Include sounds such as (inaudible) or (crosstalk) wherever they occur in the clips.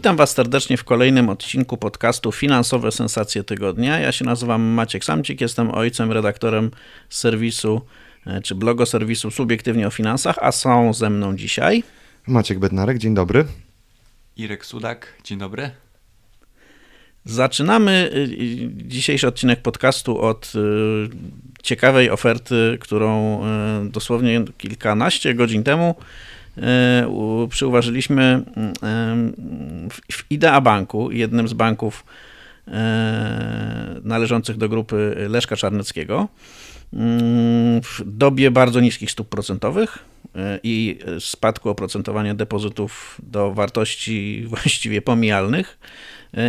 Witam Was serdecznie w kolejnym odcinku podcastu Finansowe Sensacje Tygodnia. Ja się nazywam Maciek Samcik, jestem ojcem, redaktorem serwisu e, czy blogoserwisu Subiektywnie o Finansach, a są ze mną dzisiaj Maciek Bednarek, dzień dobry. Irek Sudak, dzień dobry. Zaczynamy y, dzisiejszy odcinek podcastu od y, ciekawej oferty, którą dosłownie kilkanaście godzin temu przyuważyliśmy w Idea Banku, jednym z banków należących do grupy Leszka Czarneckiego. W dobie bardzo niskich stóp procentowych i spadku oprocentowania depozytów do wartości (laughs) właściwie pomijalnych,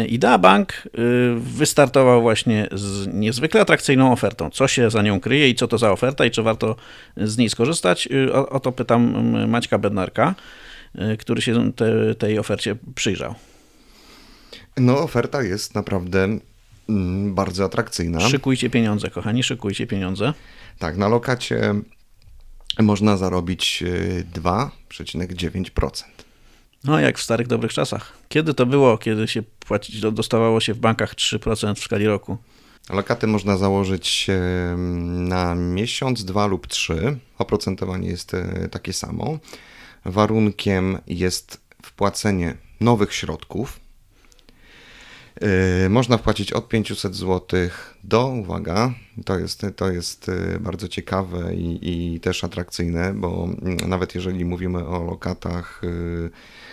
Idea Bank y, wystartował właśnie z niezwykle atrakcyjną ofertą. Co się za nią kryje i co to za oferta i czy warto z niej skorzystać? Y, o, o to pytam Maćka Bednarka, y, który się te, tej ofercie przyjrzał. No, oferta jest naprawdę bardzo atrakcyjna. Szykujcie pieniądze, kochani, szykujcie pieniądze. Tak, na lokacie można zarobić 2,9%. No, jak w starych dobrych czasach. Kiedy to było, kiedy się płacić, dostawało się w bankach 3% w skali roku? Lokaty można założyć na miesiąc, dwa lub trzy. Oprocentowanie jest e, takie samo. Warunkiem jest wpłacenie nowych środków. E, można wpłacić od 500 zł do, uwaga, to jest, to jest e, bardzo ciekawe i, i też atrakcyjne, bo mm, nawet jeżeli mówimy o lokatach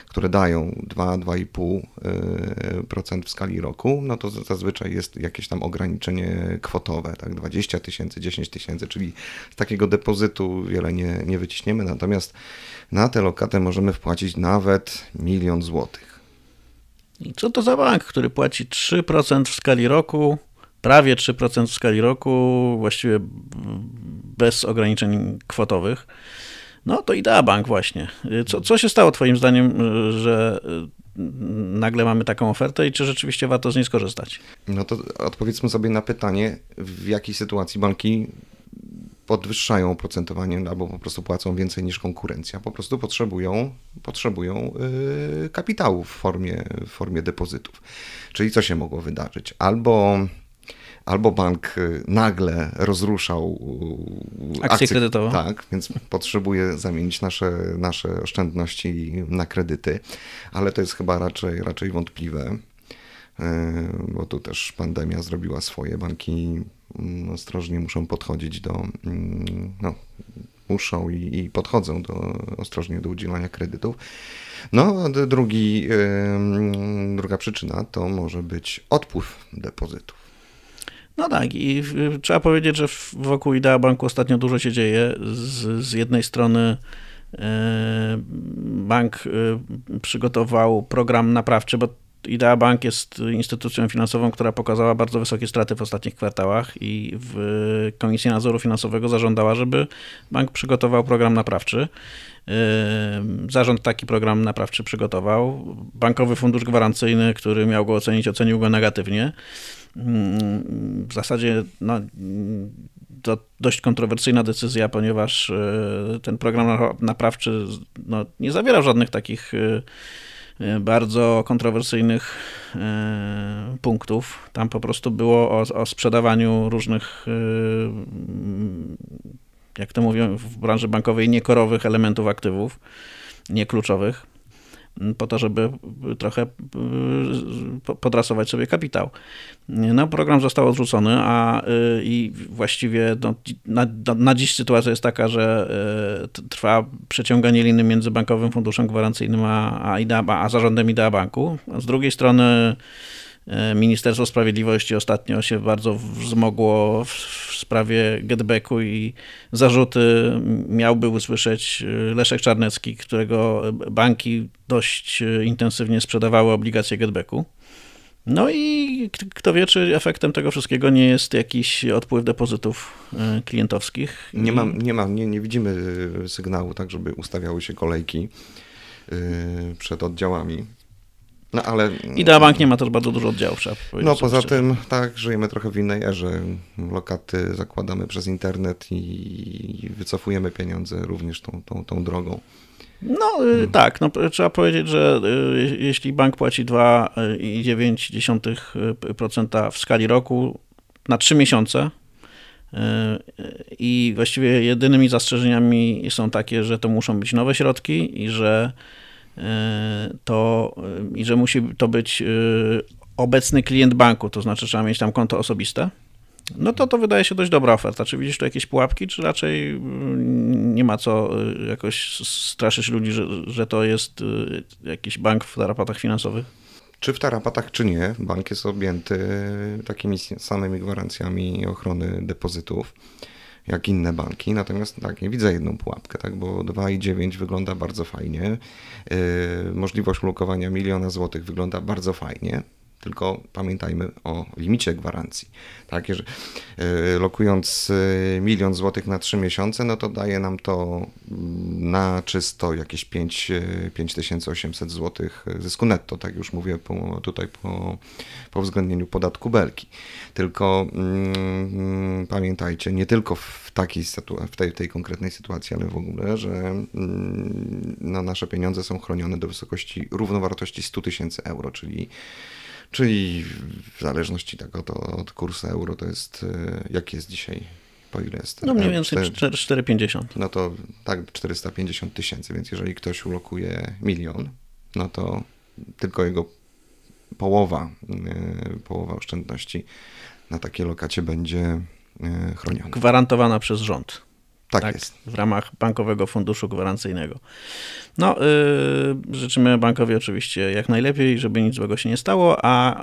które dają 2-2,5% w skali roku, no to zazwyczaj jest jakieś tam ograniczenie kwotowe, tak 20 tysięcy, 10 tysięcy, czyli z takiego depozytu wiele nie, nie wyciśniemy, natomiast na tę lokatę możemy wpłacić nawet milion złotych. I co to za bank, który płaci 3% w skali roku, prawie 3% w skali roku, właściwie bez ograniczeń kwotowych? No to Idea Bank właśnie. Co, co się stało twoim zdaniem, że nagle mamy taką ofertę i czy rzeczywiście warto z niej skorzystać? No to odpowiedzmy sobie na pytanie, w jakiej sytuacji banki podwyższają oprocentowanie albo po prostu płacą więcej niż konkurencja. Po prostu potrzebują, potrzebują kapitału w formie, w formie depozytów. Czyli co się mogło wydarzyć? Albo albo bank y, nagle rozruszał y, akcję, akcję kredytową. Tak, więc potrzebuje zamienić nasze, nasze oszczędności na kredyty, ale to jest chyba raczej, raczej wątpliwe, y, bo tu też pandemia zrobiła swoje. Banki mm, ostrożnie muszą podchodzić do, mm, no, muszą i, i podchodzą do, ostrożnie do udzielania kredytów. No, drugi, druga przyczyna to może być odpływ depozytów. No tak, i trzeba powiedzieć, że wokół Idea Banku ostatnio dużo się dzieje. Z, z jednej strony e, bank e, przygotował program naprawczy, bo Idea Bank jest instytucją finansową, która pokazała bardzo wysokie straty w ostatnich kwartałach i w Komisji Nadzoru Finansowego zażądała, żeby bank przygotował program naprawczy. Zarząd taki program naprawczy przygotował. Bankowy Fundusz Gwarancyjny, który miał go ocenić, ocenił go negatywnie w zasadzie no, to dość kontrowersyjna decyzja, ponieważ e, ten program naprawczy no, nie zawierał żadnych takich e, bardzo kontrowersyjnych punktów. Tam po prostu było o, o sprzedawaniu różnych, jak to mówią w branży bankowej, niekorowych elementów aktywów, niekluczowych po to, żeby trochę y, podrasować sobie kapitał. No, program został odrzucony, a y, i właściwie no, na, na dziś sytuacja jest taka, że y, trwa przeciąganie liny między Bankowym Funduszem Gwarancyjnym a, a, Idea, a zarządem Idea Banku. Z drugiej strony Ministerstwo Sprawiedliwości ostatnio się bardzo wzmogło w sprawie getbacku i zarzuty miałby usłyszeć Leszek Czarnecki, którego banki dość intensywnie sprzedawały obligacje getbacku. No i kto wie, czy efektem tego wszystkiego nie jest jakiś odpływ depozytów e, klientowskich. Nie, ma, nie, ma, nie, nie widzimy e, sygnału, tak, żeby ustawiały się kolejki e, przed oddziałami. No ale. Idea Bank nie ma też bardzo dużo oddziałów, trzeba. No poza tym, tak, żyjemy trochę w innej erze. Lokaty zakładamy przez internet i wycofujemy pieniądze również tą, tą, tą drogą. No hmm. tak, no, trzeba powiedzieć, że y, jeśli bank płaci 2,9% w skali roku na 3 miesiące y, i właściwie jedynymi zastrzeżeniami są takie, że to muszą być nowe środki i że to i że musi to być obecny klient banku, to znaczy trzeba mieć tam konto osobiste no to to wydaje się dość dobra oferta. Czy widzisz tu jakieś pułapki, czy raczej nie ma co y, jakoś straszyć ludzi, że, że to jest y, jakiś bank w tarapatach finansowych? Czy w tarapatach, czy nie, bank jest objęty takimi samymi gwarancjami ochrony depozytów jak inne banki. Natomiast tak, nie widzę jedną pułapkę, tak, bo 2,9 wygląda bardzo fajnie. Yy, możliwość lokowania miliona złotych wygląda bardzo fajnie tylko pamiętajmy o limicie gwarancji. Tak, jeżeli, e, lokując e, milion złotych na 3 miesiące, no to daje nam to mm, na czysto jakieś 5, 5800 e, złotych zysku netto, tak już mówię po, tutaj po, po uwzględnieniu podatku belki. Tylko mm, pamiętajcie, nie tylko w takiej w tej, tej konkretnej sytuacji, ale w ogóle, że mm, no, nasze pieniądze są chronione do wysokości równowartości 100 tysięcy euro, czyli Czyli w zależności tak od, od kursu euro to jest, e, jak jest dzisiaj, po ile jest? No mniej więcej 4,50. No to tak 450 tysięcy, więc jeżeli ktoś ulokuje milion, no to tylko jego połowa, e, połowa oszczędności na takiej lokacie będzie e, chroniona. Gwarantowana przez rząd. Tak, tak, jest. W ramach Bankowego Funduszu Gwarancyjnego. No, yy, życzymy bankowi oczywiście jak najlepiej, żeby nic złego się nie stało, a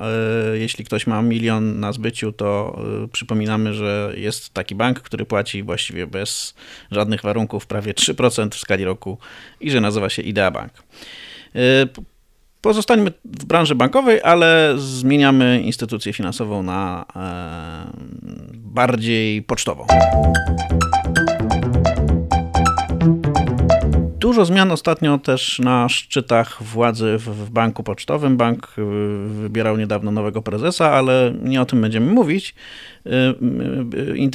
yy, jeśli ktoś ma milion na zbyciu, to yy, przypominamy, że jest taki bank, który płaci właściwie bez żadnych warunków prawie 3% w skali roku i że nazywa się Idea Bank. Pozostańmy w branży bankowej, ale zmieniamy instytucję finansową na bardziej pocztową. Dużo zmian ostatnio też na szczytach władzy w, banku pocztowym. Bank y, wybierał niedawno nowego prezesa, ale nie o tym będziemy mówić. Y,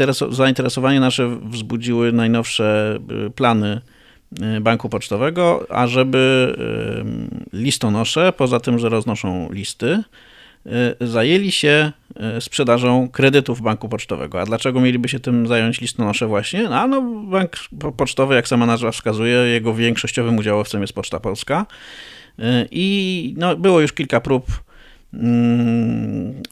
y, zainteresowanie nasze wzbudziły najnowsze plany banku pocztowego, ażeby listonosze, poza tym, że roznoszą listy, zajęli się y, sprzedażą kredytów banku pocztowego. A dlaczego mieliby się tym zająć listonosze właśnie? No, no bank pocztowy, jak sama nazwa wskazuje, jego większościowym udziałowcem jest Poczta Polska. Y, I no, było już kilka prób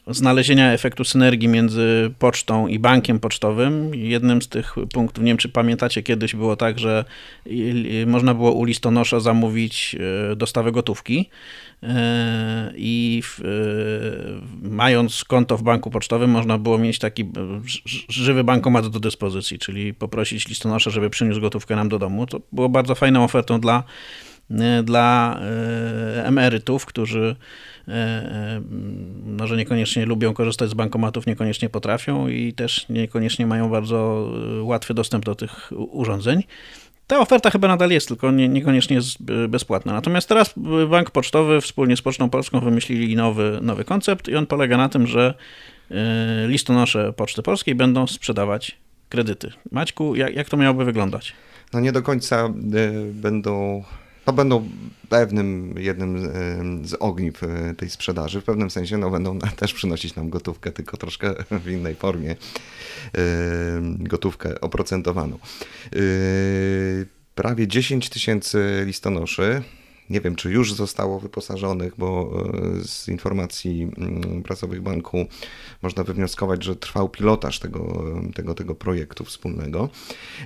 znalezienia efektu synergii między pocztą i bankiem pocztowym. Jednym z tych punktów, nie wiem czy pamiętacie, kiedyś było tak, że można było u listonosza zamówić dostawę gotówki E, i w, e, mając konto w banku pocztowym można było mieć taki e, żywy bankomat do dyspozycji, czyli poprosić listonosza, żeby przyniósł gotówkę nam do domu. To było bardzo fajną ofertą dla, dla emerytów, którzy no, że niekoniecznie lubią korzystać z bankomatów, niekoniecznie potrafią i też niekoniecznie mają bardzo łatwy dostęp do tych urządzeń. Ta oferta chyba nadal jest, tylko nie, niekoniecznie jest e, bezpłatna. Natomiast teraz Bank Pocztowy wspólnie z Pocztą Polską wymyślili nowy, nowy koncept i on polega na tym, że e, listonosze Poczty Polskiej będą sprzedawać kredyty. Maćku, jak, jak to miałoby wyglądać? No nie do końca e, będą no będą pewnym jednym z ogniw e, tej sprzedaży. W pewnym sensie no, będą też przynosić nam gotówkę, tylko troszkę w innej formie. Gotówkę oprocentowaną. E, prawie 10 tysięcy listonoszy nie wiem, czy już zostało wyposażonych, bo e, z informacji mm, prasowych banku można wywnioskować, że trwał pilotaż tego, tego, tego projektu wspólnego.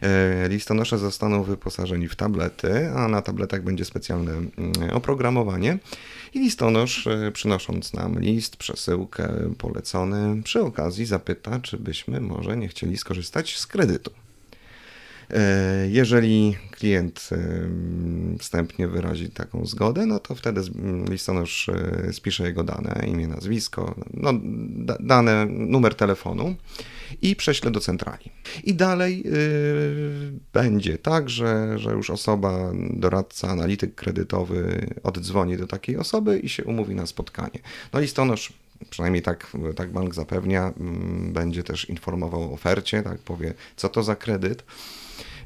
E, listonosze zostaną wyposażeni w tablety, a na tabletach będzie specjalne mm, oprogramowanie. I listonosz, e, przynosząc nam list, przesyłkę, polecony, przy okazji zapyta, czy byśmy może nie chcieli skorzystać z kredytu. E, jeżeli klient wstępnie wyrazi taką zgodę, no to wtedy listonosz e, spisze jego dane, imię, nazwisko, no, dane, numer telefonu i prześle do centrali. I dalej yy, będzie tak, że, że już osoba, doradca, analityk kredytowy oddzwoni do takiej osoby i się umówi na spotkanie. No listonosz przynajmniej tak, tak bank zapewnia, będzie też informował o ofercie, tak powie, co to za kredyt.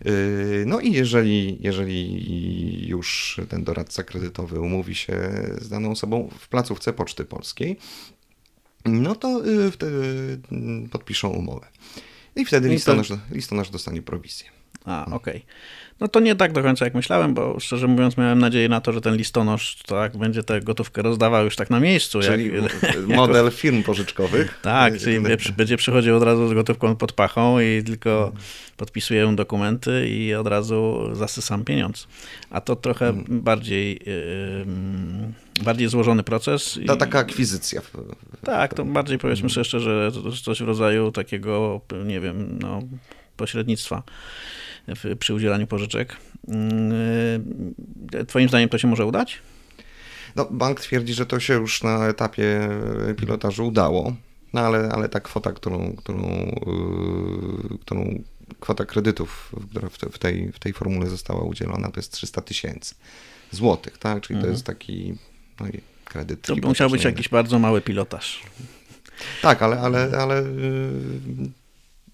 Yy, no i jeżeli, jeżeli już ten doradca kredytowy umówi się z daną osobą w placówce Poczty Polskiej, no to yy, wtedy mm, podpiszą umowę. I wtedy listonosz, listonosz dostanie prowizję. A, okej. Okay. No to nie tak do końca jak myślałem, bo szczerze mówiąc miałem nadzieję na to, że ten listonosz tak będzie tę gotówkę rozdawał już tak na miejscu. Czyli jak, (laughs) model jako... firm pożyczkowych. Tak, czyli (laughs) będzie przychodził od razu z gotówką pod pachą i tylko podpisuję dokumenty i od razu zasysam pieniądz. A to trochę hmm. bardziej, yy, bardziej złożony proces. To taka akwizycja. Tak, to bardziej powiedzmy sobie szczerze, to coś w rodzaju takiego, nie wiem, no, pośrednictwa w, przy udzielaniu pożyczek. Yy, twoim zdaniem to się może udać? No, bank twierdzi, że to się już na etapie pilotażu udało, no ale, ale ta kwota, którą, którą, yy, którą kwota kredytów, która w, tej, w tej formule została udzielona, to jest 300 tysięcy złotych, tak? Czyli mhm. to jest taki no, kredyt. To musiał być jakiś bardzo mały pilotaż. Tak, ale, ale, ale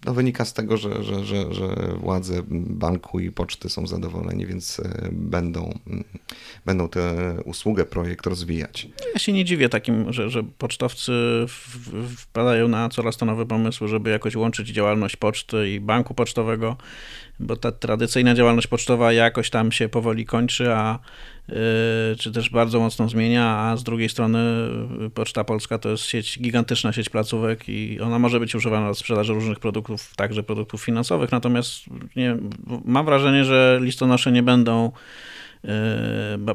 no, wynika z tego, że, że, że, że władze banku i poczty są zadowoleni, więc e, będą, mm, będą tę usługę, projekt rozwijać. Ja się nie dziwię takim, że, że pocztowcy wpadają na coraz to nowe pomysły, żeby jakoś łączyć działalność poczty i banku pocztowego, bo ta tradycyjna działalność pocztowa jakoś tam się powoli kończy, a czy też bardzo mocno zmienia, a z drugiej strony y, Poczta Polska to jest sieć, gigantyczna sieć placówek i ona może być używana do sprzedaży różnych produktów, także produktów finansowych, natomiast nie, mam wrażenie, że listonosze nie będą y,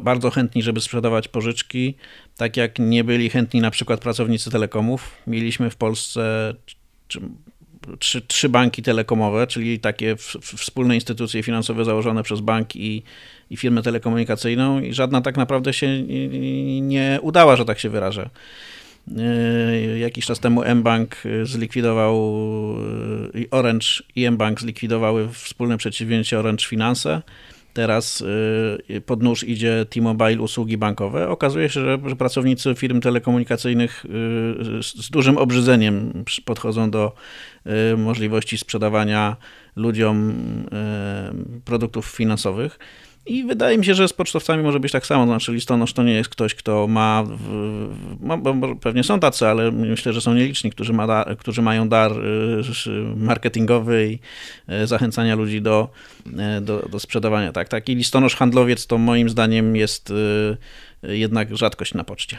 bardzo chętni, żeby sprzedawać pożyczki, tak jak nie byli chętni na przykład pracownicy telekomów. Mieliśmy w Polsce trzy, trzy banki telekomowe, czyli takie w, w wspólne instytucje finansowe założone przez bank i, i firmę telekomunikacyjną i żadna tak naprawdę się nie udała, że tak się wyrażę. E, jakiś czas temu mBank zlikwidował i Orange i mBank zlikwidowały wspólne przedsięwzięcie Orange Finance teraz y, pod nóż idzie T-Mobile usługi bankowe. Okazuje się, że, pracownicy firm telekomunikacyjnych y, z dużym obrzydzeniem podchodzą do y, możliwości sprzedawania ludziom produktów finansowych. I wydaje mi się, że z pocztowcami może być tak samo. Znaczy, listonosz to nie jest ktoś, kto ma, ma bo pewnie są tacy, ale myślę, że są nieliczni, którzy, ma którzy mają dar y, marketingowy i y, zachęcania ludzi do, y, do, do sprzedawania. Tak, taki listonosz handlowiec to moim zdaniem jest jednak rzadkość na poczcie.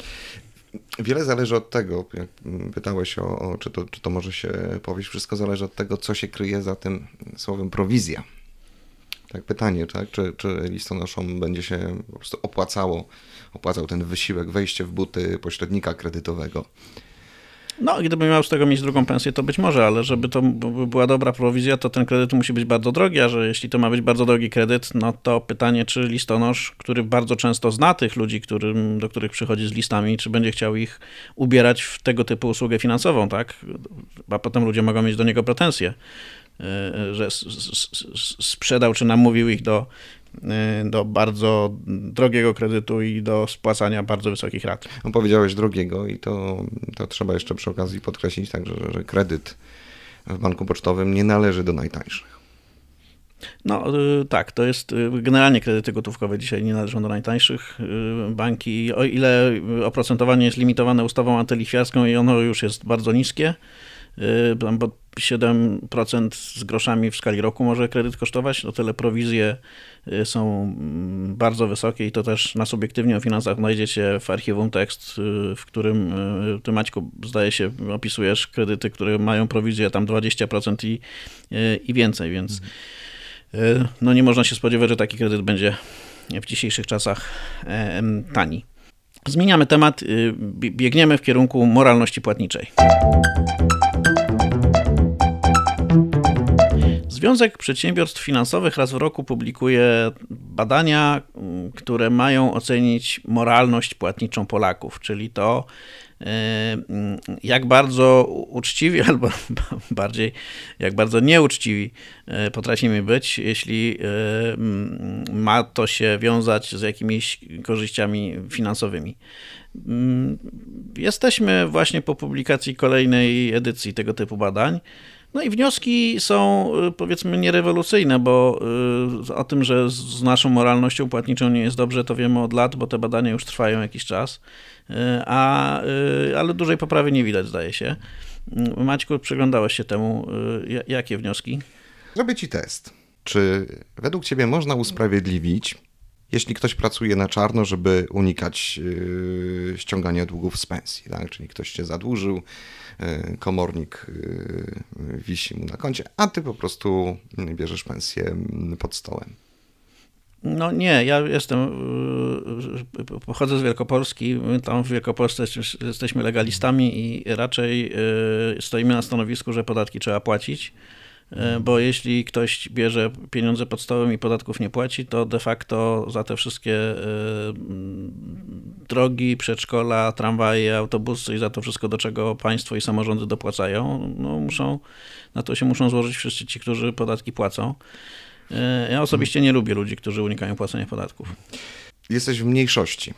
Wiele zależy od tego, jak pytałeś o, o, czy, to, czy to może się powieść, wszystko zależy od tego, co się kryje za tym słowem prowizja. Tak, pytanie, tak? Czy, czy listonoszom będzie się po prostu opłacało, opłacał ten wysiłek, wejście w buty pośrednika kredytowego? No, gdyby miał z tego mieć drugą pensję, to być może, ale żeby to była dobra prowizja, to ten kredyt musi być bardzo drogi, a że jeśli to ma być bardzo drogi kredyt, no to pytanie, czy listonosz, który bardzo często zna tych ludzi, którym, do których przychodzi z listami, czy będzie chciał ich ubierać w tego typu usługę finansową, tak? A potem ludzie mogą mieć do niego pretensje. E, że sprzedał czy namówił ich do, e, do bardzo drogiego kredytu i do spłacania bardzo wysokich rat. No, powiedziałeś drogiego i to, to trzeba jeszcze przy okazji podkreślić także, że kredyt w banku pocztowym nie należy do najtańszych. No e, tak, to jest generalnie kredyty gotówkowe dzisiaj nie należą do najtańszych. Banki, o ile oprocentowanie jest limitowane ustawą antylichwiarską i ono już jest bardzo niskie, bo 7% z groszami w skali roku może kredyt kosztować, o tyle prowizje y, są mm, bardzo wysokie i to też na subiektywnie o finansach znajdziecie w archiwum tekst, y, w którym y, ty Maćku zdaje się opisujesz kredyty, które mają prowizję tam 20% i, i więcej, więc no nie można się spodziewać, że taki kredyt będzie w dzisiejszych czasach e, tani. Zmieniamy temat, biegniemy w kierunku moralności płatniczej. Związek Przedsiębiorstw Finansowych raz w roku publikuje badania, które mają ocenić moralność płatniczą Polaków, czyli to, jak bardzo uczciwi (laughs) albo bardziej jak bardzo nieuczciwi potrafimy być, jeśli ma to się wiązać z jakimiś korzyściami finansowymi. Jesteśmy właśnie po publikacji kolejnej edycji tego typu badań. No i wnioski są powiedzmy nierewolucyjne, bo o tym, że z naszą moralnością płatniczą nie jest dobrze, to wiemy od lat, bo te badania już trwają jakiś czas, a, ale dużej poprawy nie widać, zdaje się. Maćku, przyglądałeś się temu. Jakie wnioski? Zrobię ci test. Czy według ciebie można usprawiedliwić jeśli ktoś pracuje na czarno, żeby unikać ściągania długów z pensji, tak? czyli ktoś cię zadłużył, komornik yy, wisi mu na koncie, a ty po prostu bierzesz pensję mm, pod stołem. No nie, ja jestem, pochodzę z Wielkopolski, my tam w Wielkopolsce jesteśmy legalistami i raczej stoimy na stanowisku, że podatki trzeba płacić. E, bo jeśli ktoś bierze pieniądze pod stołem i podatków nie płaci, to de facto za te wszystkie e, drogi, przedszkola, tramwaje, autobusy i za to wszystko, do czego państwo i samorządy dopłacają, no muszą, na to się muszą złożyć wszyscy ci, którzy podatki płacą. E, ja osobiście nie lubię ludzi, którzy unikają płacenia podatków. Jesteś w mniejszości.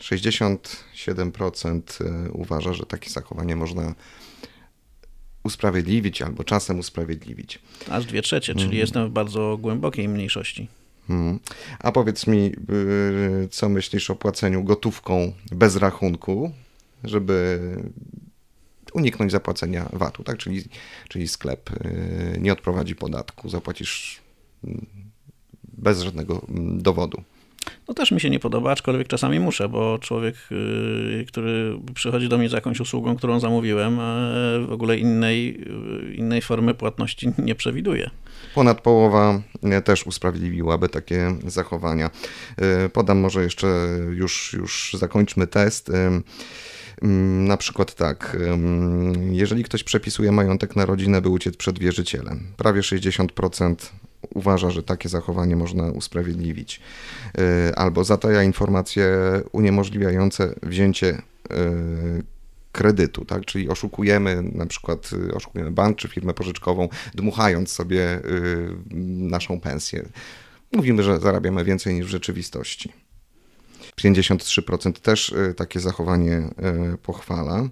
67% uważa, że takie zachowanie można usprawiedliwić albo czasem usprawiedliwić. Aż dwie trzecie, czyli mm. jestem w bardzo głębokiej mniejszości. Mm. A powiedz mi, y, co myślisz o płaceniu gotówką bez rachunku, żeby uniknąć zapłacenia VAT-u, tak? Czyli, czyli sklep y, nie odprowadzi podatku, zapłacisz mm, bez żadnego mm, dowodu. No też mi się nie podoba, aczkolwiek czasami muszę, bo człowiek, y, który przychodzi do mnie z jakąś usługą, którą zamówiłem, w ogóle innej, y, innej formy płatności (laughs) nie przewiduje. Ponad połowa y, też usprawiedliwiłaby takie zachowania. Podam może jeszcze, już, już zakończmy test. Na przykład tak, jeżeli ktoś przepisuje majątek na rodzinę, by uciec przed wierzycielem, prawie 60% uważa, że takie zachowanie można usprawiedliwić, y, albo zataja informacje uniemożliwiające wzięcie y, kredytu, tak? Czyli oszukujemy na przykład y, oszukujemy bank czy firmę pożyczkową, dmuchając sobie naszą pensję. Mówimy, że zarabiamy więcej niż w rzeczywistości. 53% też takie zachowanie pochwala.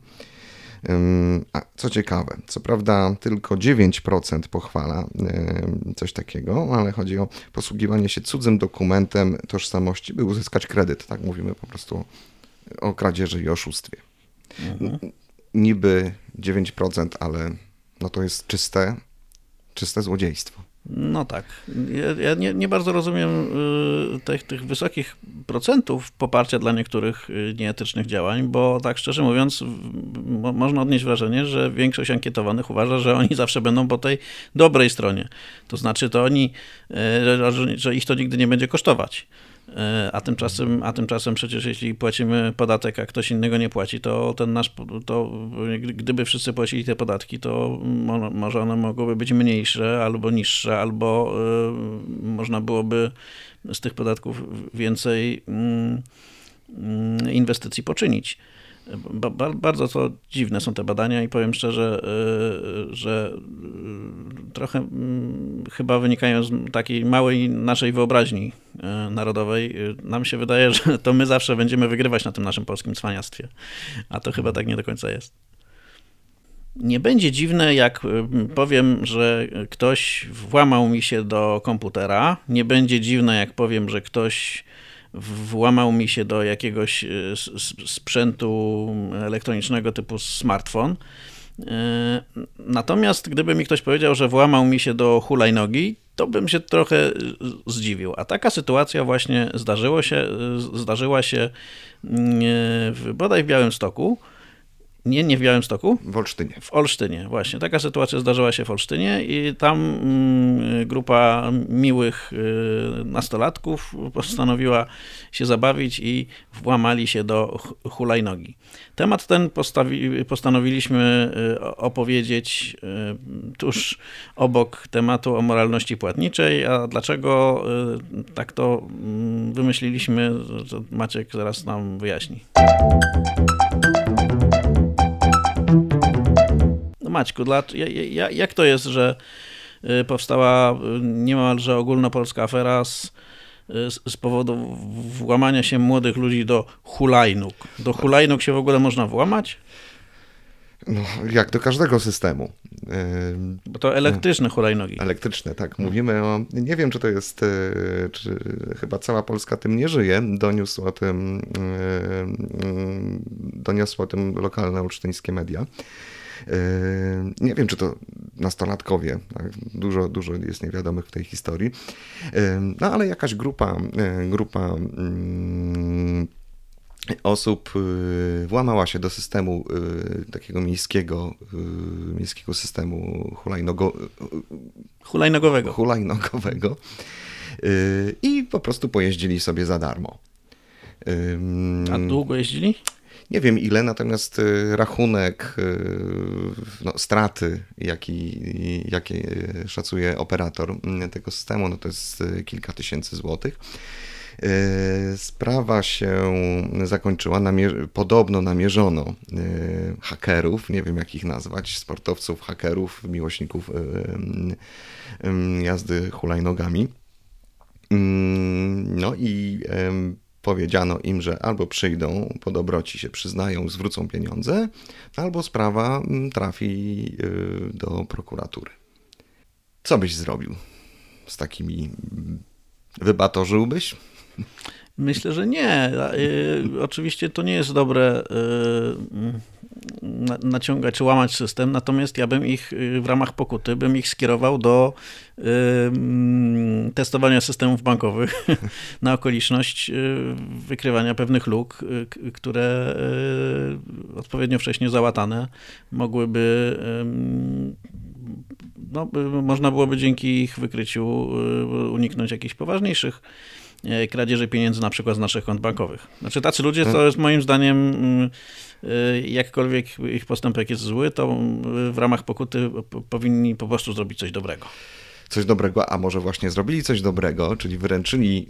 A co ciekawe, co prawda tylko 9% pochwala coś takiego, ale chodzi o posługiwanie się cudzym dokumentem tożsamości, by uzyskać kredyt. Tak mówimy po prostu o kradzieży i oszustwie. Mhm. Niby 9%, ale no to jest czyste, czyste złodziejstwo. No tak. Ja, ja nie, nie, bardzo rozumiem y, tych, tych wysokich procentów poparcia dla niektórych y, nieetycznych działań, bo tak szczerze mówiąc, mo, można odnieść wrażenie, że większość ankietowanych uważa, że oni zawsze będą po tej dobrej stronie. To znaczy, to oni, y, że, że ich to nigdy nie będzie kosztować. A tymczasem, a tymczasem przecież jeśli płacimy podatek, a ktoś innego nie płaci, to ten nasz, to gdyby wszyscy płacili te podatki, to może one mogłyby być mniejsze albo niższe, albo y, można byłoby z tych podatków więcej mm, mm, inwestycji poczynić. Bardzo to dziwne są te badania i powiem szczerze, y, że y, trochę mm, chyba wynikają z takiej małej naszej wyobraźni y, narodowej. Nam się wydaje, że to my zawsze będziemy wygrywać na tym naszym polskim cwaniactwie, a to chyba tak nie do końca jest. Nie będzie dziwne, jak powiem, że ktoś włamał mi się do komputera. Nie będzie dziwne, jak powiem, że ktoś włamał mi się do jakiegoś e, sprzętu elektronicznego typu smartfon. E, natomiast gdyby mi ktoś powiedział, że włamał mi się do hulajnogi, to bym się trochę zdziwił. A taka sytuacja właśnie zdarzyło się, zdarzyła się mm, bodaj w Białymstoku. Nie, nie w Białymstoku? W Olsztynie. W Olsztynie, właśnie. Taka sytuacja zdarzyła się w Olsztynie i tam mm, grupa miłych y, nastolatków postanowiła się zabawić i włamali się do hulajnogi. Temat ten postawi, postanowiliśmy y, opowiedzieć y, tuż obok tematu o moralności płatniczej, a dlaczego tak to mm, wymyśliliśmy, Maciek zaraz nam wyjaśni. Maćku, dla, jak to jest, że y, powstała y, niemalże ogólnopolska afera z, y, z powodu włamania się młodych ludzi do hulajnóg? Do hulajnóg się w ogóle można włamać? No, jak do każdego systemu. Bo to elektryczne hulajnogi. Elektryczne, tak. Mówimy o. Nie wiem, czy to jest. Czy chyba cała Polska tym nie żyje. Doniósł o tym. Doniosło o tym lokalne olsztyńskie media. Yy, nie wiem, czy to nastolatkowie, tak? dużo, dużo jest niewiadomych w tej historii, yy, no ale jakaś grupa, yy, grupa osób włamała się do systemu takiego miejskiego, miejskiego systemu hulajnogo, hulajnogowego. hulajnogowego i po prostu pojeździli sobie za darmo. A długo jeździli? Nie wiem ile, natomiast y, rachunek, y, no, straty, jaki, jakie szacuje operator mm, tego systemu, no to jest y, kilka tysięcy złotych. Sprawa się zakończyła, namier podobno namierzono hakerów, nie wiem jak ich nazwać, sportowców, hakerów, miłośników jazdy hulajnogami. Mm, no i powiedziano im, że albo przyjdą, po dobroci się przyznają, zwrócą pieniądze, albo sprawa mm, trafi y, do prokuratury. Co byś zrobił z takimi? Wybatorzyłbyś? Myślę, że nie. Y, oczywiście to nie jest dobre y, naciągać czy łamać system, natomiast ja bym ich w ramach pokuty bym ich skierował do testowania systemów bankowych (laughs) na okoliczność wykrywania pewnych luk, które odpowiednio wcześnie załatane mogłyby no, można byłoby dzięki ich wykryciu uniknąć jakichś poważniejszych kradzieży pieniędzy na przykład z naszych kont bankowych. Znaczy tacy ludzie to jest moim zdaniem jakkolwiek ich postępek jest zły, to mm, w ramach pokuty powinni po prostu zrobić coś dobrego coś dobrego, a może właśnie zrobili coś dobrego, czyli wyręczyli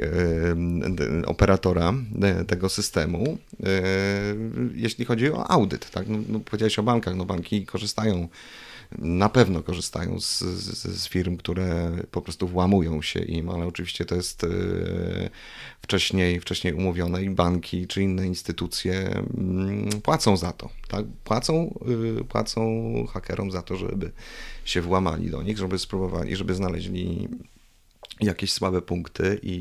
e, operatora tego systemu, jeśli chodzi o audyt. Tak? No, no, powiedziałeś o bankach, no banki korzystają na pewno korzystają z, z, z, firm, które po prostu włamują się im, ale oczywiście to jest e, wcześniej, wcześniej umówione i banki czy inne instytucje mm, płacą za to. Tak? Płacą, e, płacą hakerom za to, żeby się włamali do nich, żeby spróbowali, żeby znaleźli jakieś słabe punkty i,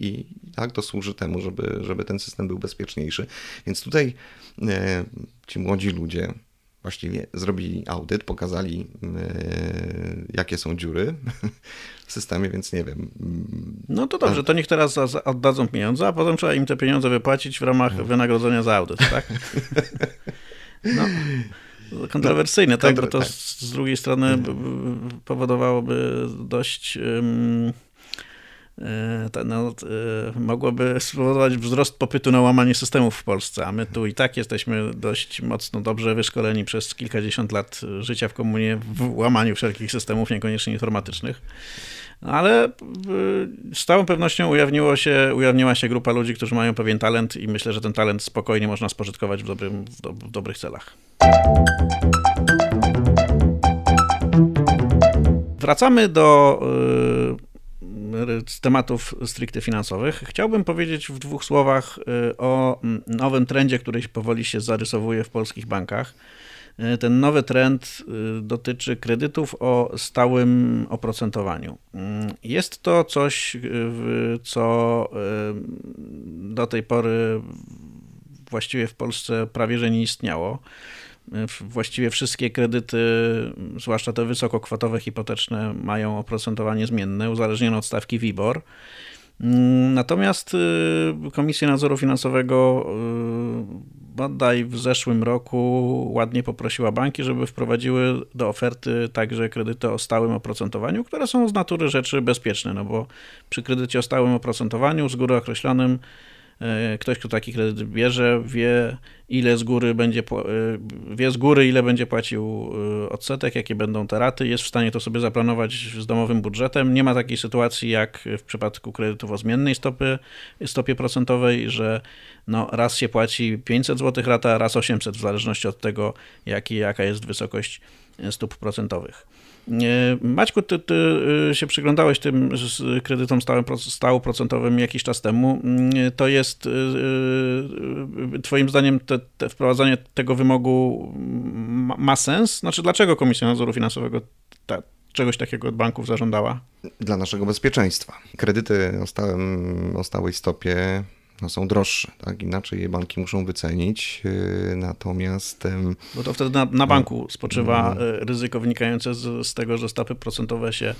i tak to służy temu, żeby, żeby ten system był bezpieczniejszy. Więc tutaj e, ci młodzi ludzie właściwie zrobili audyt, pokazali yy, jakie są dziury (laughs) w systemie, więc nie wiem. No to dobrze, to niech teraz oddadzą pieniądze, a potem trzeba im te pieniądze wypłacić w ramach no. wynagrodzenia za audyt, tak? (laughs) No. Kontrowersyjne, no, tak? Bo to tak. z drugiej strony mhm. powodowałoby dość no, e, mogłoby spowodować wzrost popytu na łamanie systemów w Polsce, a my tu i tak jesteśmy dość mocno dobrze wyszkoleni przez kilkadziesiąt lat życia w komunie w łamaniu wszelkich systemów, niekoniecznie informatycznych. Ale e, z całą pewnością ujawniło się, ujawniła się grupa ludzi, którzy mają pewien talent i myślę, że ten talent spokojnie można spożytkować w, dobrym, w, do, w dobrych celach. Wracamy do z tematów stricte finansowych. Chciałbym powiedzieć w dwóch słowach y, o nowym trendzie, który powoli się zarysowuje w polskich bankach. Y, ten nowy trend y, dotyczy kredytów o stałym oprocentowaniu. Jest to coś, co do tej pory właściwie w Polsce prawie że nie istniało właściwie wszystkie kredyty, zwłaszcza te wysokokwotowe hipoteczne, mają oprocentowanie zmienne, uzależnione od stawki WIBOR. Mm, natomiast y, Komisja Nadzoru Finansowego y, bodaj w zeszłym roku ładnie poprosiła banki, żeby wprowadziły do oferty także kredyty o stałym oprocentowaniu, które są z natury rzeczy bezpieczne, no bo przy kredycie o stałym oprocentowaniu z góry określonym E, ktoś, kto taki kredyt bierze, wie ile z góry będzie, e, wie z góry ile będzie płacił e, odsetek, jakie będą te raty, jest w stanie to sobie zaplanować z domowym budżetem. Nie ma takiej sytuacji jak w przypadku kredytów o zmiennej stopy, stopie procentowej, że no, raz się płaci 500 zł rata, raz 800 w zależności od tego, jaki, jaka jest wysokość stóp procentowych. Maćku, ty, ty, y, się przyglądałeś tym kredytom stałym, procentowym jakiś czas temu. To jest y, y, twoim zdaniem te, te wprowadzanie tego wymogu ma, ma, sens? Znaczy dlaczego Komisja Nadzoru Finansowego ta, czegoś takiego od banków zażądała? Dla naszego bezpieczeństwa. Kredyty o, stałym, o stałej stopie no, są droższe, tak? Inaczej je banki muszą wycenić, yy, natomiast... Bo to wtedy na, na banku spoczywa yy, ryzyko wynikające z, z tego, że stopy procentowe się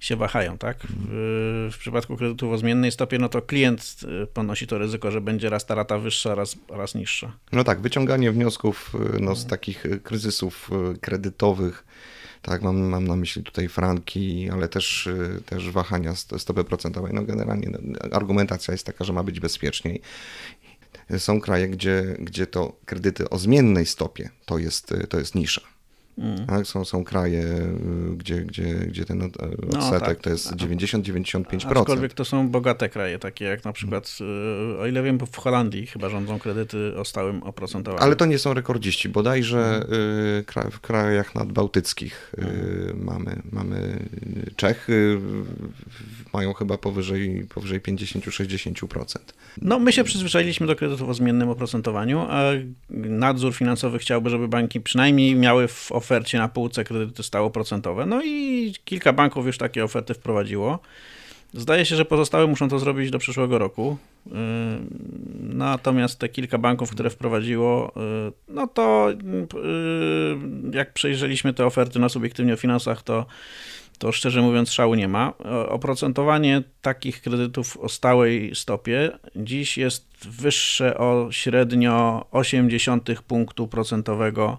się wahają, tak? W, w, przypadku kredytów o zmiennej stopie, no to klient y, ponosi to ryzyko, że będzie raz ta rata wyższa, raz, raz niższa. No tak, wyciąganie wniosków y, no, z takich kryzysów kredytowych tak, mam, mam na myśli tutaj franki, ale też, y, też wahania stopy procentowej. No generalnie no, argumentacja jest taka, że ma być bezpieczniej. Są kraje, gdzie, gdzie to kredyty o zmiennej stopie to jest, to jest nisza. Mm. Tak? Są, są kraje, y, gdzie, gdzie, gdzie ten odsetek no, tak. to jest 90-95%. Aczkolwiek to są bogate kraje, takie jak na przykład, y, o ile wiem, w Holandii chyba rządzą kredyty o stałym oprocentowaniu. Ale to nie są rekordziści. Bodajże mm. w krajach nadbałtyckich mm. mamy, mamy Czechy, mają chyba powyżej, powyżej 50-60%. No my się przyzwyczailiśmy do kredytów o zmiennym oprocentowaniu, a nadzór finansowy chciałby, żeby banki przynajmniej miały w ofercie na półce kredyty stałoprocentowe. No i kilka banków już takie oferty wprowadziło. Zdaje się, że pozostałe muszą to zrobić do przyszłego roku. Yy, natomiast te kilka banków, które wprowadziło, yy, no to yy, jak przejrzeliśmy te oferty na subiektywnie o finansach, to, to szczerze mówiąc szału nie ma. Oprocentowanie takich kredytów o stałej stopie dziś jest wyższe o średnio 0,8 punktu procentowego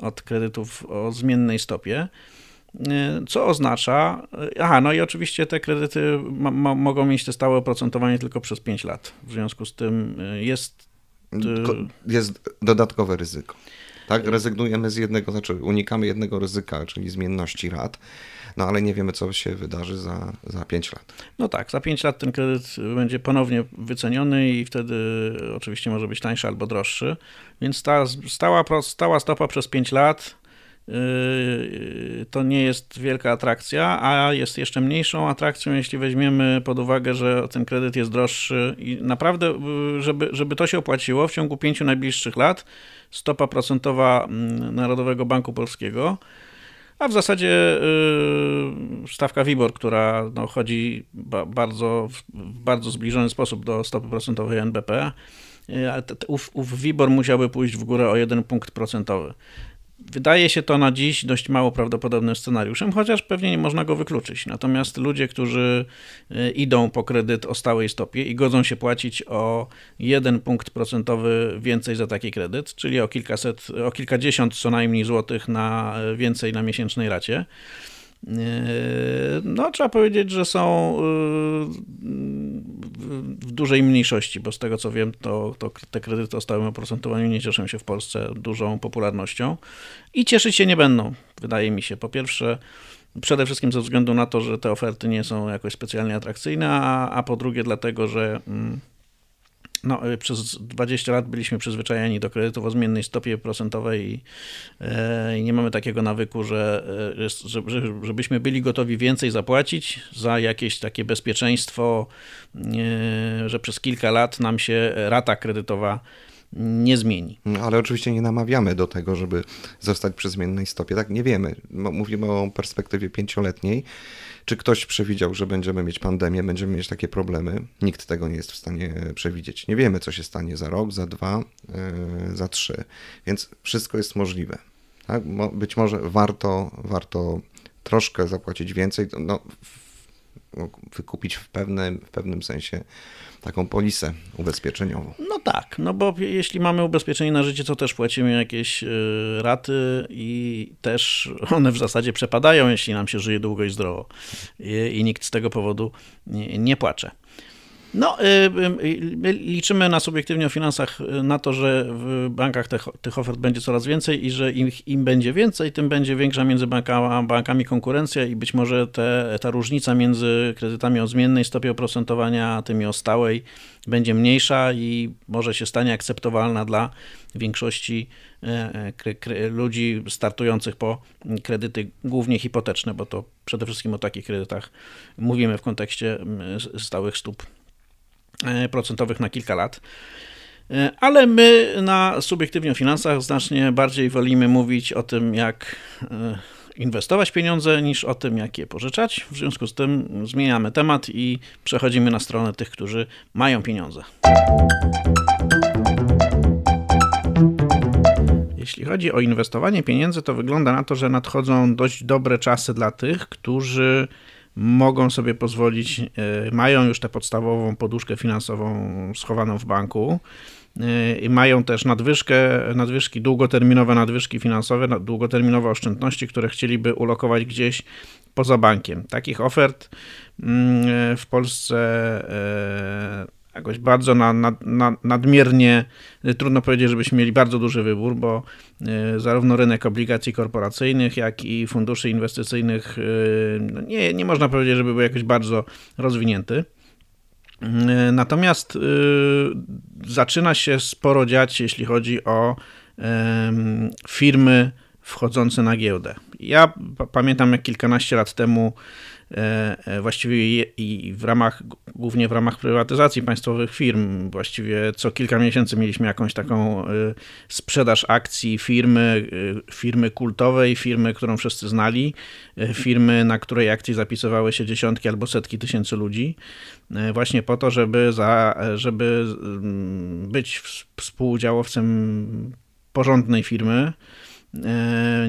od kredytów o zmiennej stopie. Co oznacza, aha, no i oczywiście te kredyty mogą mieć te stałe oprocentowanie tylko przez 5 lat. W związku z tym jest. Jest dodatkowe ryzyko. Tak, rezygnujemy z jednego, znaczy unikamy jednego ryzyka, czyli zmienności rat no ale nie wiemy, co się wydarzy za, za 5 lat. No tak, za 5 lat ten kredyt będzie ponownie wyceniony i wtedy oczywiście może być tańszy albo droższy, więc ta stała, stała stopa przez 5 lat yy, to nie jest wielka atrakcja, a jest jeszcze mniejszą atrakcją, jeśli weźmiemy pod uwagę, że ten kredyt jest droższy i naprawdę, yy, żeby, żeby to się opłaciło, w ciągu pięciu najbliższych lat stopa procentowa mm, Narodowego Banku Polskiego a w zasadzie yy, stawka WIBOR, która no, chodzi ba bardzo, w bardzo zbliżony sposób do stopy procentowej NBP, yy, ów, ów WIBOR musiałby pójść w górę o jeden punkt procentowy. Wydaje się to na dziś dość mało prawdopodobnym scenariuszem, chociaż pewnie nie można go wykluczyć. Natomiast ludzie, którzy y, idą po kredyt o stałej stopie i godzą się płacić o jeden punkt procentowy więcej za taki kredyt, czyli o kilkaset, o kilkadziesiąt co najmniej złotych na y, więcej na miesięcznej racie, no, trzeba powiedzieć, że są w dużej mniejszości, bo z tego co wiem, to, to te kredyty o stałym oprocentowaniu nie cieszą się w Polsce dużą popularnością i cieszyć się nie będą, wydaje mi się. Po pierwsze, przede wszystkim ze względu na to, że te oferty nie są jakoś specjalnie atrakcyjne, a, a po drugie dlatego, że mm, no, y, przez 20 lat byliśmy przyzwyczajeni do kredytów o zmiennej stopie procentowej i, e, i nie mamy takiego nawyku, że, e, że, żebyśmy byli gotowi więcej zapłacić za jakieś takie bezpieczeństwo, e, że przez kilka lat nam się rata kredytowa nie zmieni. No, ale oczywiście nie namawiamy do tego, żeby zostać przy zmiennej stopie. Tak, nie wiemy. Mówimy o perspektywie pięcioletniej. Czy ktoś przewidział, że będziemy mieć pandemię, będziemy mieć takie problemy? Nikt tego nie jest w stanie przewidzieć. Nie wiemy, co się stanie za rok, za dwa, yy, za trzy. Więc wszystko jest możliwe. Tak? Być może warto, warto troszkę zapłacić więcej. No, wykupić w pewnym, w pewnym sensie taką polisę ubezpieczeniową. No tak, no bo jeśli mamy ubezpieczenie na życie, to też płacimy jakieś raty i też (laughs) one w zasadzie przepadają, jeśli nam się żyje długo i zdrowo i, i nikt z tego powodu nie, nie płacze. No, y, y, y, liczymy na subiektywnie o finansach na to, że w bankach tych, tych ofert będzie coraz więcej i że im, im będzie więcej, tym będzie większa między bankami, konkurencja i być może te, ta różnica między kredytami o zmiennej stopie oprocentowania a tymi o stałej będzie mniejsza i może się stanie akceptowalna dla większości e, e, ludzi startujących po kredyty głównie hipoteczne, bo to przede wszystkim o takich kredytach mówimy w kontekście stałych stóp procentowych na kilka lat. E, ale my na subiektywnie o finansach znacznie bardziej wolimy mówić o tym, jak e, inwestować pieniądze, niż o tym, jak je pożyczać. W związku z tym zmieniamy temat i przechodzimy na stronę tych, którzy mają pieniądze. Jeśli chodzi o inwestowanie pieniędzy, to wygląda na to, że nadchodzą dość dobre czasy dla tych, którzy mogą sobie pozwolić, e, mają już tę podstawową poduszkę finansową schowaną w banku e, i mają też nadwyżkę, nadwyżki, długoterminowe nadwyżki finansowe, długoterminowe oszczędności, które chcieliby ulokować gdzieś poza bankiem. Takich ofert mm, w Polsce e, jakoś bardzo na, na, na, nadmiernie, y, trudno powiedzieć, żebyśmy mieli bardzo duży wybór, bo y, zarówno rynek obligacji korporacyjnych, jak i funduszy inwestycyjnych y, no nie, nie można powiedzieć, żeby był jakoś bardzo rozwinięty. Natomiast zaczyna się sporo dziać, jeśli chodzi o firmy wchodzące na giełdę. Ja pamiętam, jak kilkanaście lat temu właściwie i w ramach, głównie w ramach prywatyzacji państwowych firm, właściwie co kilka miesięcy mieliśmy jakąś taką e, sprzedaż akcji firmy, firmy kultowej, firmy, którą wszyscy znali, firmy, na której akcji zapisywały się dziesiątki albo setki tysięcy ludzi, właśnie po to, żeby, za, żeby być współudziałowcem porządnej firmy, E,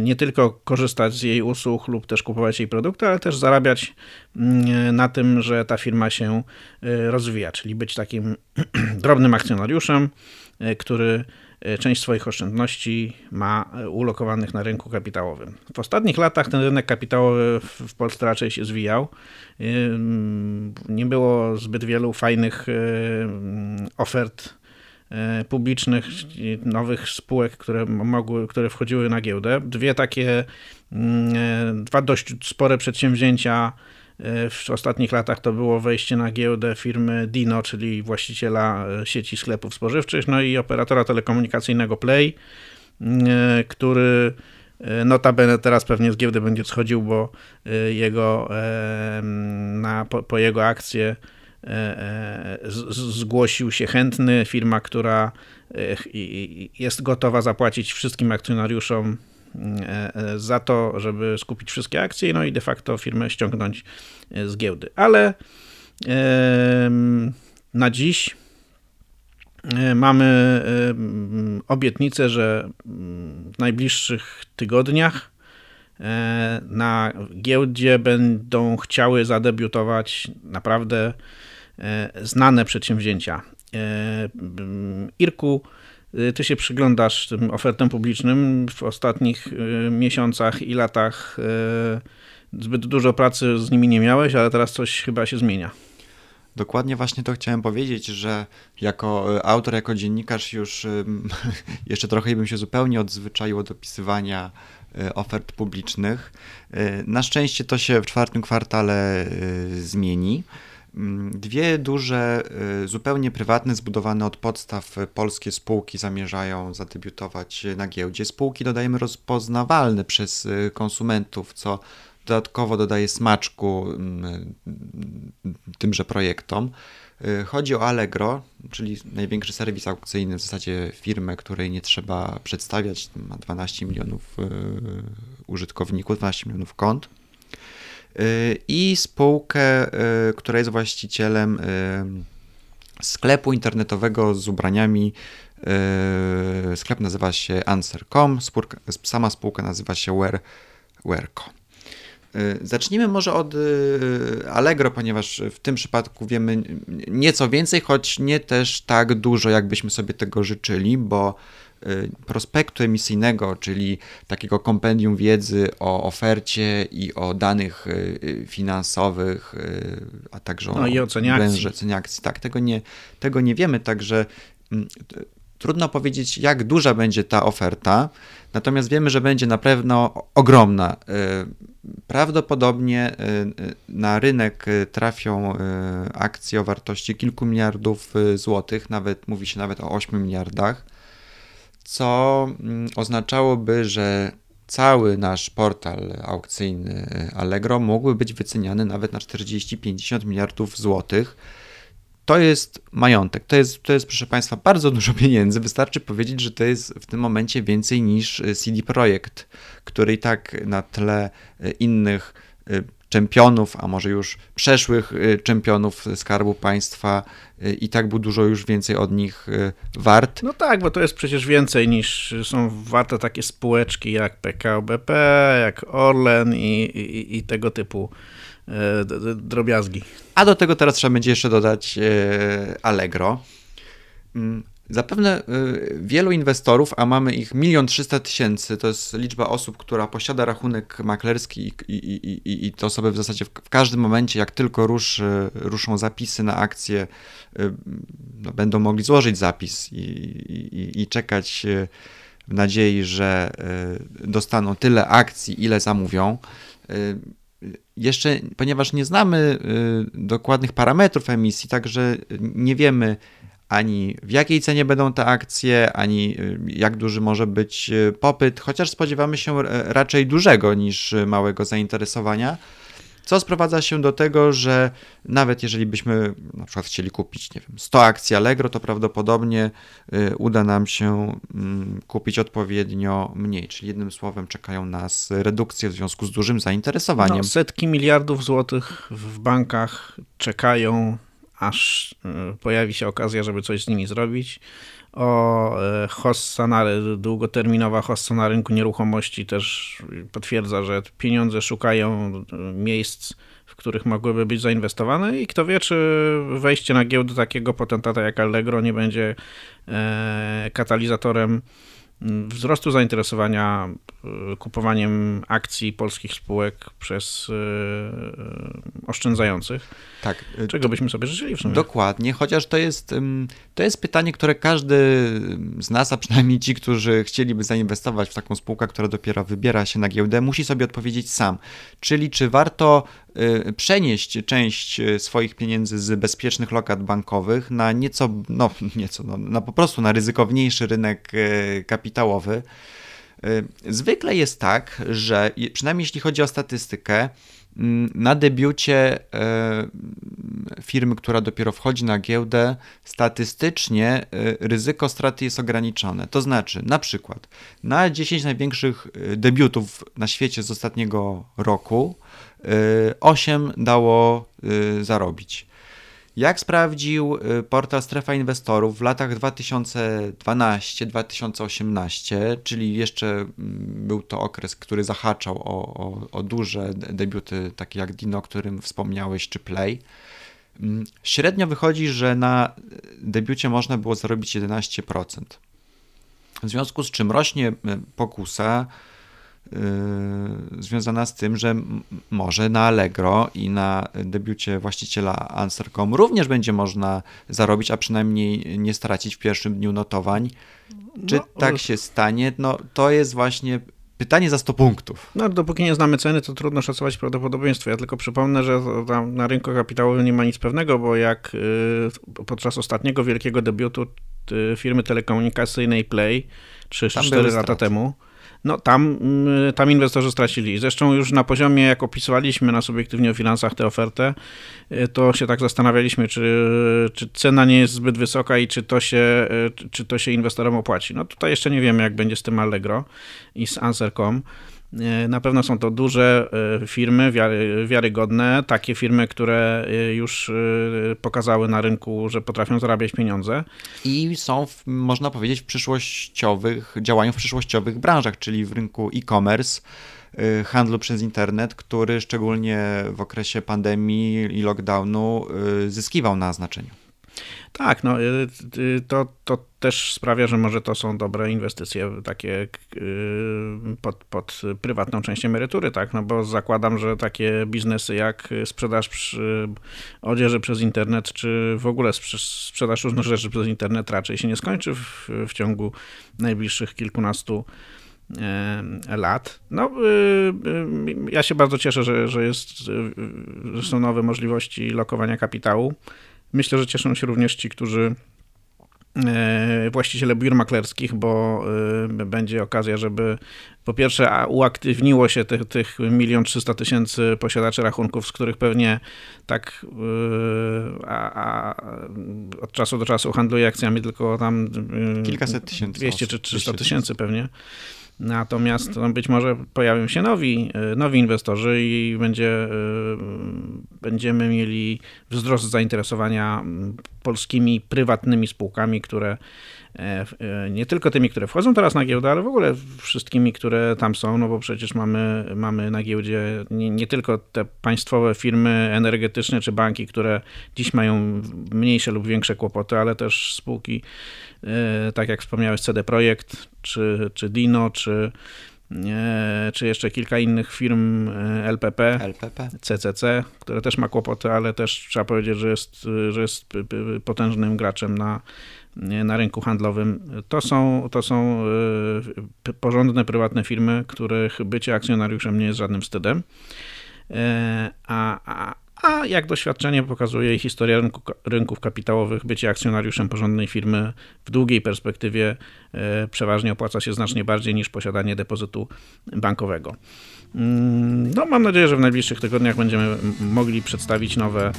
nie tylko korzystać z jej usług lub też kupować jej produkty, ale też zarabiać mm, na tym, że ta firma się e, rozwija, czyli być takim (clears throat) drobnym akcjonariuszem, e, który część swoich oszczędności ma ulokowanych na rynku kapitałowym. W ostatnich latach ten rynek kapitałowy w Polsce raczej się zwijał. Nie było zbyt wielu fajnych ofert E, publicznych, nowych spółek, które mogły, które wchodziły na giełdę. Dwie takie, mm, e, dwa dość spore przedsięwzięcia e, w ostatnich latach to było wejście na giełdę firmy Dino, czyli właściciela sieci sklepów spożywczych, no i operatora telekomunikacyjnego Play, który Notabene teraz pewnie z giełdy będzie schodził, bo jego, na, po, po jego akcje E, e, zgłosił się chętny, firma, która e, jest gotowa zapłacić wszystkim akcjonariuszom za to, żeby skupić wszystkie akcje, no i de facto firmę ściągnąć z giełdy. Ale na dziś mamy obietnicę, że w najbliższych tygodniach na giełdzie będą chciały zadebiutować naprawdę E, znane przedsięwzięcia. E, Irku, e, ty się przyglądasz tym ofertom publicznym w ostatnich miesiącach i latach. Zbyt dużo pracy z nimi nie miałeś, ale teraz coś chyba się zmienia. Dokładnie właśnie to chciałem powiedzieć, że jako autor, jako dziennikarz już (laughs) jeszcze trochę bym się zupełnie odzwyczaił od opisywania ofert publicznych. Na szczęście to się w czwartym kwartale zmieni. Mm, dwie duże, y, zupełnie prywatne, zbudowane od podstaw polskie spółki zamierzają zadebiutować na giełdzie. Spółki dodajemy rozpoznawalne przez y, konsumentów, co dodatkowo dodaje smaczku mm, tymże projektom. Y, chodzi o Allegro, czyli największy serwis aukcyjny, w zasadzie firmę, której nie trzeba przedstawiać, ma 12 milionów użytkowników, 12 milionów kont i spółkę, y, która jest właścicielem y, sklepu internetowego z ubraniami. Y, sklep nazywa się Answer.com, sama spółka nazywa się Wear, Wearco. Zacznijmy może od Allegro, ponieważ w tym przypadku wiemy nieco więcej, choć nie też tak dużo, jakbyśmy sobie tego życzyli, bo prospektu emisyjnego, czyli takiego kompendium wiedzy o ofercie i o danych y, y, finansowych, a także no o i ocenie akcji. Cenie akcji. Tak, tego nie, tego nie wiemy, także mm, trudno powiedzieć, jak duża będzie ta oferta, natomiast wiemy, że będzie na pewno ogromna. Prawdopodobnie na rynek trafią akcje o wartości kilku miliardów złotych, nawet mówi się nawet o 8 miliardach co mm, oznaczałoby, że cały nasz portal aukcyjny Allegro mógłby być wyceniany nawet na 40-50 miliardów złotych. To jest majątek, to jest, to jest, proszę Państwa, bardzo dużo pieniędzy. Wystarczy powiedzieć, że to jest w tym momencie więcej niż CD Projekt, który i tak na tle innych y, czempionów, a może już przeszłych y, czempionów Skarbu Państwa y, i tak był dużo już więcej od nich y, wart. No tak, bo to jest przecież więcej niż są warte takie spółeczki jak PKO BP, jak Orlen i, i, i tego typu drobiazgi. A do tego teraz trzeba będzie jeszcze dodać Allegro. Zapewne y, wielu inwestorów, a mamy ich milion trzysta tysięcy, to jest liczba osób, która posiada rachunek maklerski i, i, i, i te osoby w zasadzie w, w, każdym momencie, jak tylko ruszy, ruszą zapisy na akcje, y, no, będą mogli złożyć zapis i, i czekać y, w nadziei, że dostaną tyle akcji, ile zamówią. Jeszcze, ponieważ nie znamy dokładnych parametrów emisji, także nie wiemy, ani w jakiej cenie będą te akcje, ani y, jak duży może być y, popyt, chociaż spodziewamy się raczej dużego niż małego zainteresowania. Co sprowadza się do tego, że nawet jeżeli byśmy na przykład chcieli kupić, nie wiem, 100 akcji Allegro, to prawdopodobnie y, uda nam się mm, kupić odpowiednio mniej. Czyli jednym słowem czekają nas redukcje w związku z dużym zainteresowaniem. No, setki miliardów złotych w bankach czekają aż e, pojawi się okazja, żeby coś z nimi zrobić. O e, hossa na, długoterminowa hossa na rynku nieruchomości też potwierdza, że pieniądze szukają e, miejsc, w których mogłyby być zainwestowane i kto wie, czy wejście na giełdę takiego potentata jak Allegro nie będzie katalizatorem wzrostu zainteresowania e, kupowaniem akcji polskich spółek przez e, oszczędzających. Tak. Czego byśmy sobie życzyli w sumie? Dokładnie, chociaż to jest, to jest pytanie, które każdy z nas, a przynajmniej ci, którzy chcieliby zainwestować w taką spółkę, która dopiero wybiera się na giełdę, musi sobie odpowiedzieć sam. Czyli czy warto Y, przenieść część y, swoich pieniędzy z bezpiecznych lokat bankowych na nieco, no nieco, no, na po prostu na ryzykowniejszy rynek y, kapitałowy. Zwykle jest tak, że przynajmniej jeśli chodzi o statystykę, mm, na debiucie firmy, która dopiero wchodzi na giełdę, statystycznie ryzyko straty jest ograniczone. To znaczy, na przykład, na 10 największych debiutów na świecie z ostatniego roku, 8 dało y, zarobić. Jak sprawdził y, portal Strefa Inwestorów w latach 2012-2018, czyli jeszcze mm, był to okres, który zahaczał o, o, o duże debiuty, takie jak Dino, o którym wspomniałeś, czy Play, mm, średnio wychodzi, że na debiucie można było zarobić 11%. W związku z czym rośnie y, pokusa Y, związana z tym, że może na Allegro i na debiucie właściciela Answer.com również będzie można zarobić, a przynajmniej nie stracić w pierwszym dniu notowań. Czy no, tak się stanie? No to jest właśnie pytanie za 100 punktów. No, dopóki nie znamy ceny, to trudno szacować prawdopodobieństwo. Ja tylko przypomnę, że na rynku kapitałowym nie ma nic pewnego, bo jak y, podczas ostatniego wielkiego debiutu y, firmy telekomunikacyjnej Play 3-4 lata temu, no tam, mm, tam inwestorzy stracili. Zresztą już na poziomie, jak opisywaliśmy na subiektywnie o finansach tę ofertę, y, to się tak zastanawialiśmy, czy, czy cena nie jest zbyt wysoka i czy to, się, y, czy to się inwestorom opłaci. No tutaj jeszcze nie wiemy, jak będzie z tym Allegro i z Answer.com. Na pewno są to duże firmy, wiarygodne, takie firmy, które już pokazały na rynku, że potrafią zarabiać pieniądze. I są, można powiedzieć, w przyszłościowych, działają w przyszłościowych branżach, czyli w rynku e-commerce handlu przez internet, który szczególnie w okresie pandemii i lockdownu zyskiwał na znaczeniu. Tak, no to, to też sprawia, że może to są dobre inwestycje takie pod, pod prywatną część emerytury, tak, no bo zakładam, że takie biznesy jak sprzedaż odzieży przez internet, czy w ogóle sprzedaż różnych rzeczy przez internet raczej się nie skończy w, w ciągu najbliższych kilkunastu lat E, lat. No, y, y, ja się bardzo cieszę, że, że, jest, y, że są nowe możliwości lokowania kapitału. Myślę, że cieszą się również ci, którzy właściciele biur maklerskich, bo będzie okazja, żeby po pierwsze uaktywniło się tych, tych milion trzysta tysięcy posiadaczy rachunków, z których pewnie tak a, a od czasu do czasu handluje akcjami tylko tam kilkaset tysięcy 200 czy 300 tysięcy pewnie. Natomiast no, być może pojawią się nowi, e, nowi inwestorzy i będzie, e, będziemy mieli wzrost zainteresowania polskimi prywatnymi spółkami, które E, e, nie tylko tymi, które wchodzą teraz na giełdę, ale w ogóle wszystkimi, które tam są, no bo przecież mamy, mamy na giełdzie nie, nie tylko te państwowe firmy energetyczne czy banki, które dziś mają mniejsze lub większe kłopoty, ale też spółki, tak jak wspomniałeś, CD Projekt, czy, czy Dino, czy, czy jeszcze kilka innych firm LPP, LPP, CCC, które też ma kłopoty, ale też trzeba powiedzieć, że jest, że jest potężnym graczem na, na rynku handlowym. To są, to są e, porządne, prywatne firmy, których bycie akcjonariuszem nie jest żadnym wstydem. E, a, a, a jak doświadczenie pokazuje historia rynku, rynków kapitałowych, bycie akcjonariuszem porządnej firmy w długiej perspektywie e, przeważnie opłaca się znacznie bardziej niż posiadanie depozytu bankowego. Mm, no, mam nadzieję, że w najbliższych tygodniach będziemy mogli przedstawić nowe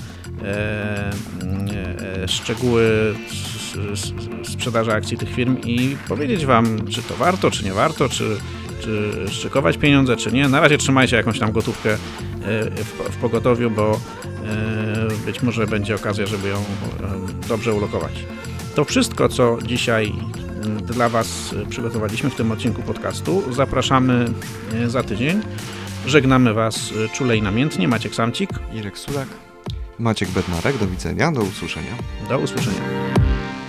e, e, szczegóły sprzedaży akcji tych firm i powiedzieć Wam, czy to warto, czy nie warto, czy, czy szykować pieniądze, czy nie. Na razie trzymajcie jakąś tam gotówkę e, w, w pogotowiu, bo e, być może będzie okazja, żeby ją e, dobrze ulokować. To wszystko, co dzisiaj dla Was przygotowaliśmy w tym odcinku podcastu. Zapraszamy za tydzień. Żegnamy Was czule i namiętnie. Maciek Samcik. Irek Sudak. Maciek Bednarek. Do widzenia. Do usłyszenia. Do usłyszenia.